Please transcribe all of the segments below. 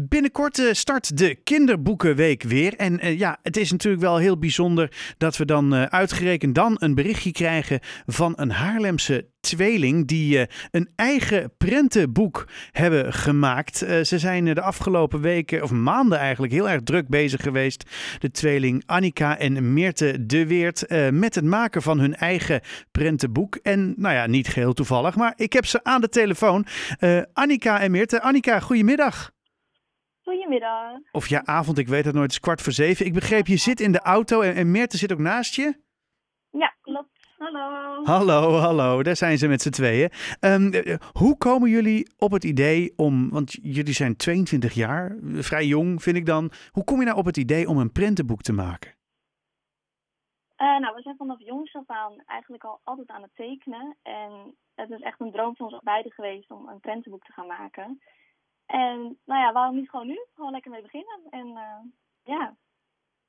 Binnenkort eh, start de Kinderboekenweek weer. En eh, ja, het is natuurlijk wel heel bijzonder dat we dan uh, uitgerekend dan een berichtje krijgen van een Haarlemse tweeling die een eigen prentenboek hebben gemaakt. ze zijn de afgelopen weken, of maanden eigenlijk, heel erg druk bezig geweest. De tweeling Annika en Meerte de Weert met het maken van hun eigen prentenboek. En nou ja, niet geheel toevallig, maar ik heb ze aan de telefoon. Annika en Meerte. Annika, goedemiddag. Goedemiddag. Of ja, avond, ik weet het nooit. Het is kwart voor zeven. Ik begreep, je zit in de auto en, en Meerte zit ook naast je? Ja, klopt. Hallo. Hallo, hallo. Daar zijn ze met z'n tweeën. Um, hoe komen jullie op het idee om, want jullie zijn 22 jaar, vrij jong vind ik dan. Hoe kom je nou op het idee om een prentenboek te maken? Uh, nou, we zijn vanaf jongs af aan eigenlijk al altijd aan het tekenen. En het is echt een droom van ons beiden geweest om een prentenboek te gaan maken. En nou ja, waarom niet gewoon nu? Gewoon lekker mee beginnen. En uh, ja.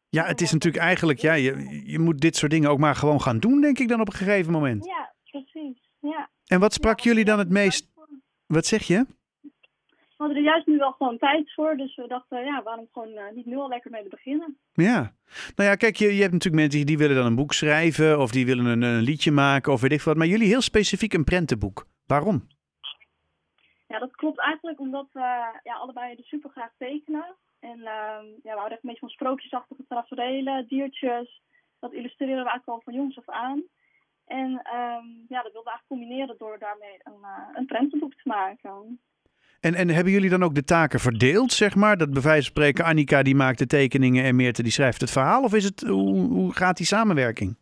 Ja, het is natuurlijk eigenlijk, ja, je, je moet dit soort dingen ook maar gewoon gaan doen, denk ik dan op een gegeven moment. Ja, precies. Ja. En wat sprak jullie dan het meest? Wat zeg je? We hadden er juist nu wel gewoon tijd voor, dus we dachten, ja, waarom gewoon uh, niet nu al lekker mee beginnen? Ja. Nou ja, kijk, je, je hebt natuurlijk mensen die willen dan een boek schrijven of die willen een, een liedje maken of weet ik wat. Maar jullie heel specifiek een prentenboek. Waarom? Ja, dat klopt eigenlijk omdat we ja, allebei er super graag tekenen. En uh, ja, we houden echt een beetje van sprookjesachtige tafereelen, diertjes. Dat illustreren we eigenlijk al van jongs af aan. En um, ja, dat wilden we eigenlijk combineren door daarmee een, uh, een prentenboek te maken. En, en hebben jullie dan ook de taken verdeeld, zeg maar? Dat bij wijze van spreken Annika die maakt de tekeningen en Meerte die schrijft het verhaal? Of is het, hoe, hoe gaat die samenwerking?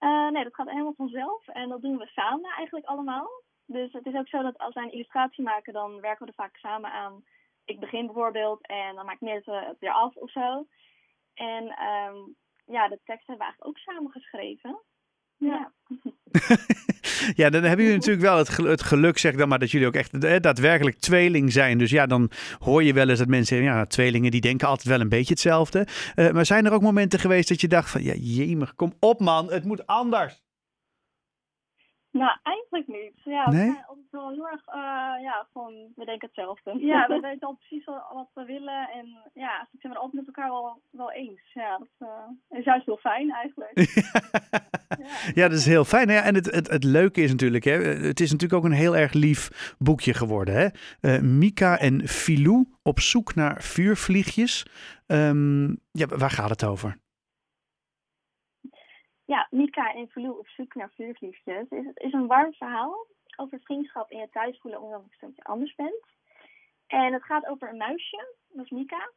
Uh, nee, dat gaat helemaal vanzelf. En dat doen we samen eigenlijk allemaal. Dus het is ook zo dat als wij een illustratie maken, dan werken we er vaak samen aan. Ik begin bijvoorbeeld en dan maakt Meerte het weer af of zo. En um, ja, de tekst hebben we eigenlijk ook samen geschreven. Ja. ja, dan hebben jullie natuurlijk wel het, het geluk, zeg dan maar, dat jullie ook echt eh, daadwerkelijk tweeling zijn. Dus ja, dan hoor je wel eens dat mensen zeggen, ja, tweelingen die denken altijd wel een beetje hetzelfde. Uh, maar zijn er ook momenten geweest dat je dacht van, ja, jemig, kom op man, het moet anders? Nou, eigenlijk niet. Ja, we zijn altijd wel heel erg, uh, ja, gewoon, we denken hetzelfde. Ja, we weten al precies wat we willen en ja, ik zijn we altijd met elkaar wel, wel eens. Ja, dat uh, is juist heel fijn eigenlijk. ja. ja, dat is heel fijn. Ja, en het, het, het leuke is natuurlijk, hè, het is natuurlijk ook een heel erg lief boekje geworden. Hè? Uh, Mika en Filou op zoek naar vuurvliegjes. Um, ja, waar gaat het over? Ja, Mika en Filou op zoek naar vuurvliegjes is, is een warm verhaal over vriendschap in je thuis voelen omdat je een stukje anders bent. En het gaat over een muisje, dat is Mika,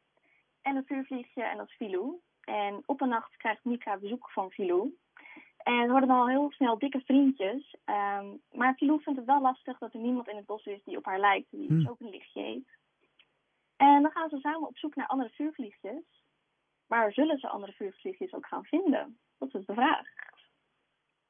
en een vuurvliegje en dat is Filou. En op een nacht krijgt Mika bezoek van Filou. En ze worden dan al heel snel dikke vriendjes. Um, maar Filou vindt het wel lastig dat er niemand in het bos is die op haar lijkt, die dus ook een lichtje heeft. En dan gaan ze samen op zoek naar andere vuurvliegjes. Maar zullen ze andere vuurvliegjes ook gaan vinden? Dat is de vraag.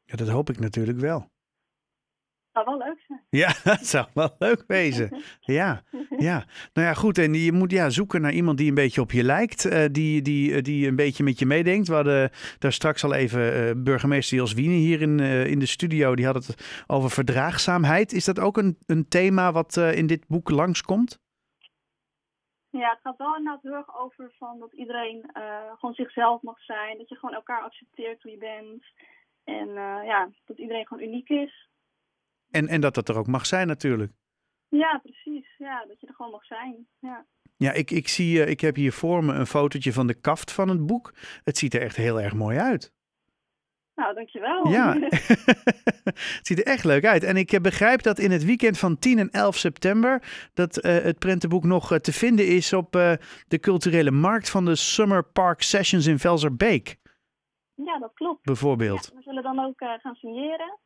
Ja, dat hoop ik natuurlijk wel. Dat zou wel leuk zijn. Ja, dat zou wel leuk wezen. Ja, ja. Nou ja, goed. En je moet ja, zoeken naar iemand die een beetje op je lijkt. Uh, die, die, uh, die een beetje met je meedenkt. We hadden daar straks al even uh, burgemeester Jos Wiene hier in, in de studio. Die had het over verdraagzaamheid. Is dat ook een, een thema wat in dit boek langskomt? Ja, het gaat wel inderdaad heel erg over van dat iedereen uh, gewoon zichzelf mag zijn. Dat je gewoon elkaar accepteert hoe je bent. En uh, ja, dat iedereen gewoon uniek is. En, en dat dat er ook mag zijn natuurlijk. Ja, precies. Ja, dat je er gewoon mag zijn. Ja. Ja, ik, ik, zie, uh, ik heb hier voor me een fotootje van de kaft van het boek. Het ziet er echt heel erg mooi uit. Nou, dankjewel. Ja, het ziet er echt leuk uit. En ik begrijp dat in het weekend van 10 en 11 september... dat uh, het prentenboek nog uh, te vinden is op uh, de culturele markt van de Summer Park Sessions in Velserbeek. Ja, dat klopt. Bijvoorbeeld. Ja, we zullen dan ook gaan signeren.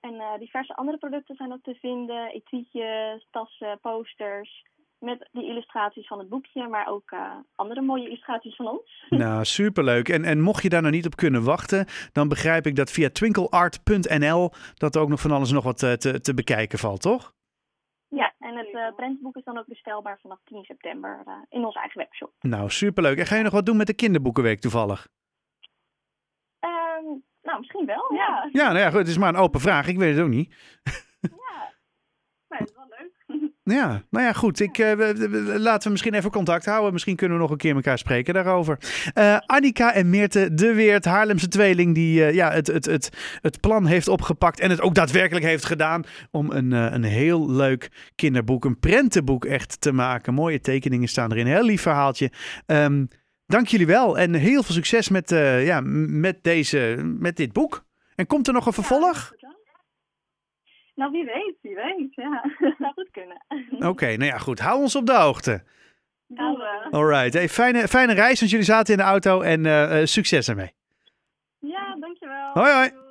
En diverse andere producten zijn ook te vinden. Etuietjes, tassen, posters met die illustraties van het boekje, maar ook uh, andere mooie illustraties van ons. Nou, superleuk. En, en mocht je daar nou niet op kunnen wachten, dan begrijp ik dat via twinkleart.nl dat ook nog van alles nog wat uh, te, te bekijken valt, toch? Ja, en het uh, prentboek is dan ook bestelbaar vanaf 10 september in onze eigen webshop. Nou, superleuk. En ga je nog wat doen met de kinderboekenweek toevallig? Um, nou, misschien wel, ja. Ja, nou ja, goed, het is maar een open vraag. Ik weet het ook niet. ja, maar het is wel leuk. Ja, nou ja, goed. Ik, uh, we, laten we misschien even contact houden. Misschien kunnen we nog een keer elkaar spreken daarover. Uh, Annika en Meerte de Weert, Haarlemse tweeling, die uh, ja, het, het, het, het plan heeft opgepakt en het ook daadwerkelijk heeft gedaan om een, een heel leuk kinderboek, een prentenboek echt te maken. Mooie tekeningen staan erin, heel lief verhaaltje. Um, dank jullie wel en heel veel succes met, ja, met, deze, met dit boek. En komt er nog een vervolg? Nou, wie weet, wie weet. Ja, dat zou goed kunnen. Oké, okay, nou ja, goed. Hou ons op de hoogte. We. Alright. Hey, fijne, fijne reis, want jullie zaten in de auto en uh, uh, succes ermee. Ja, dankjewel. Hoi, hoi.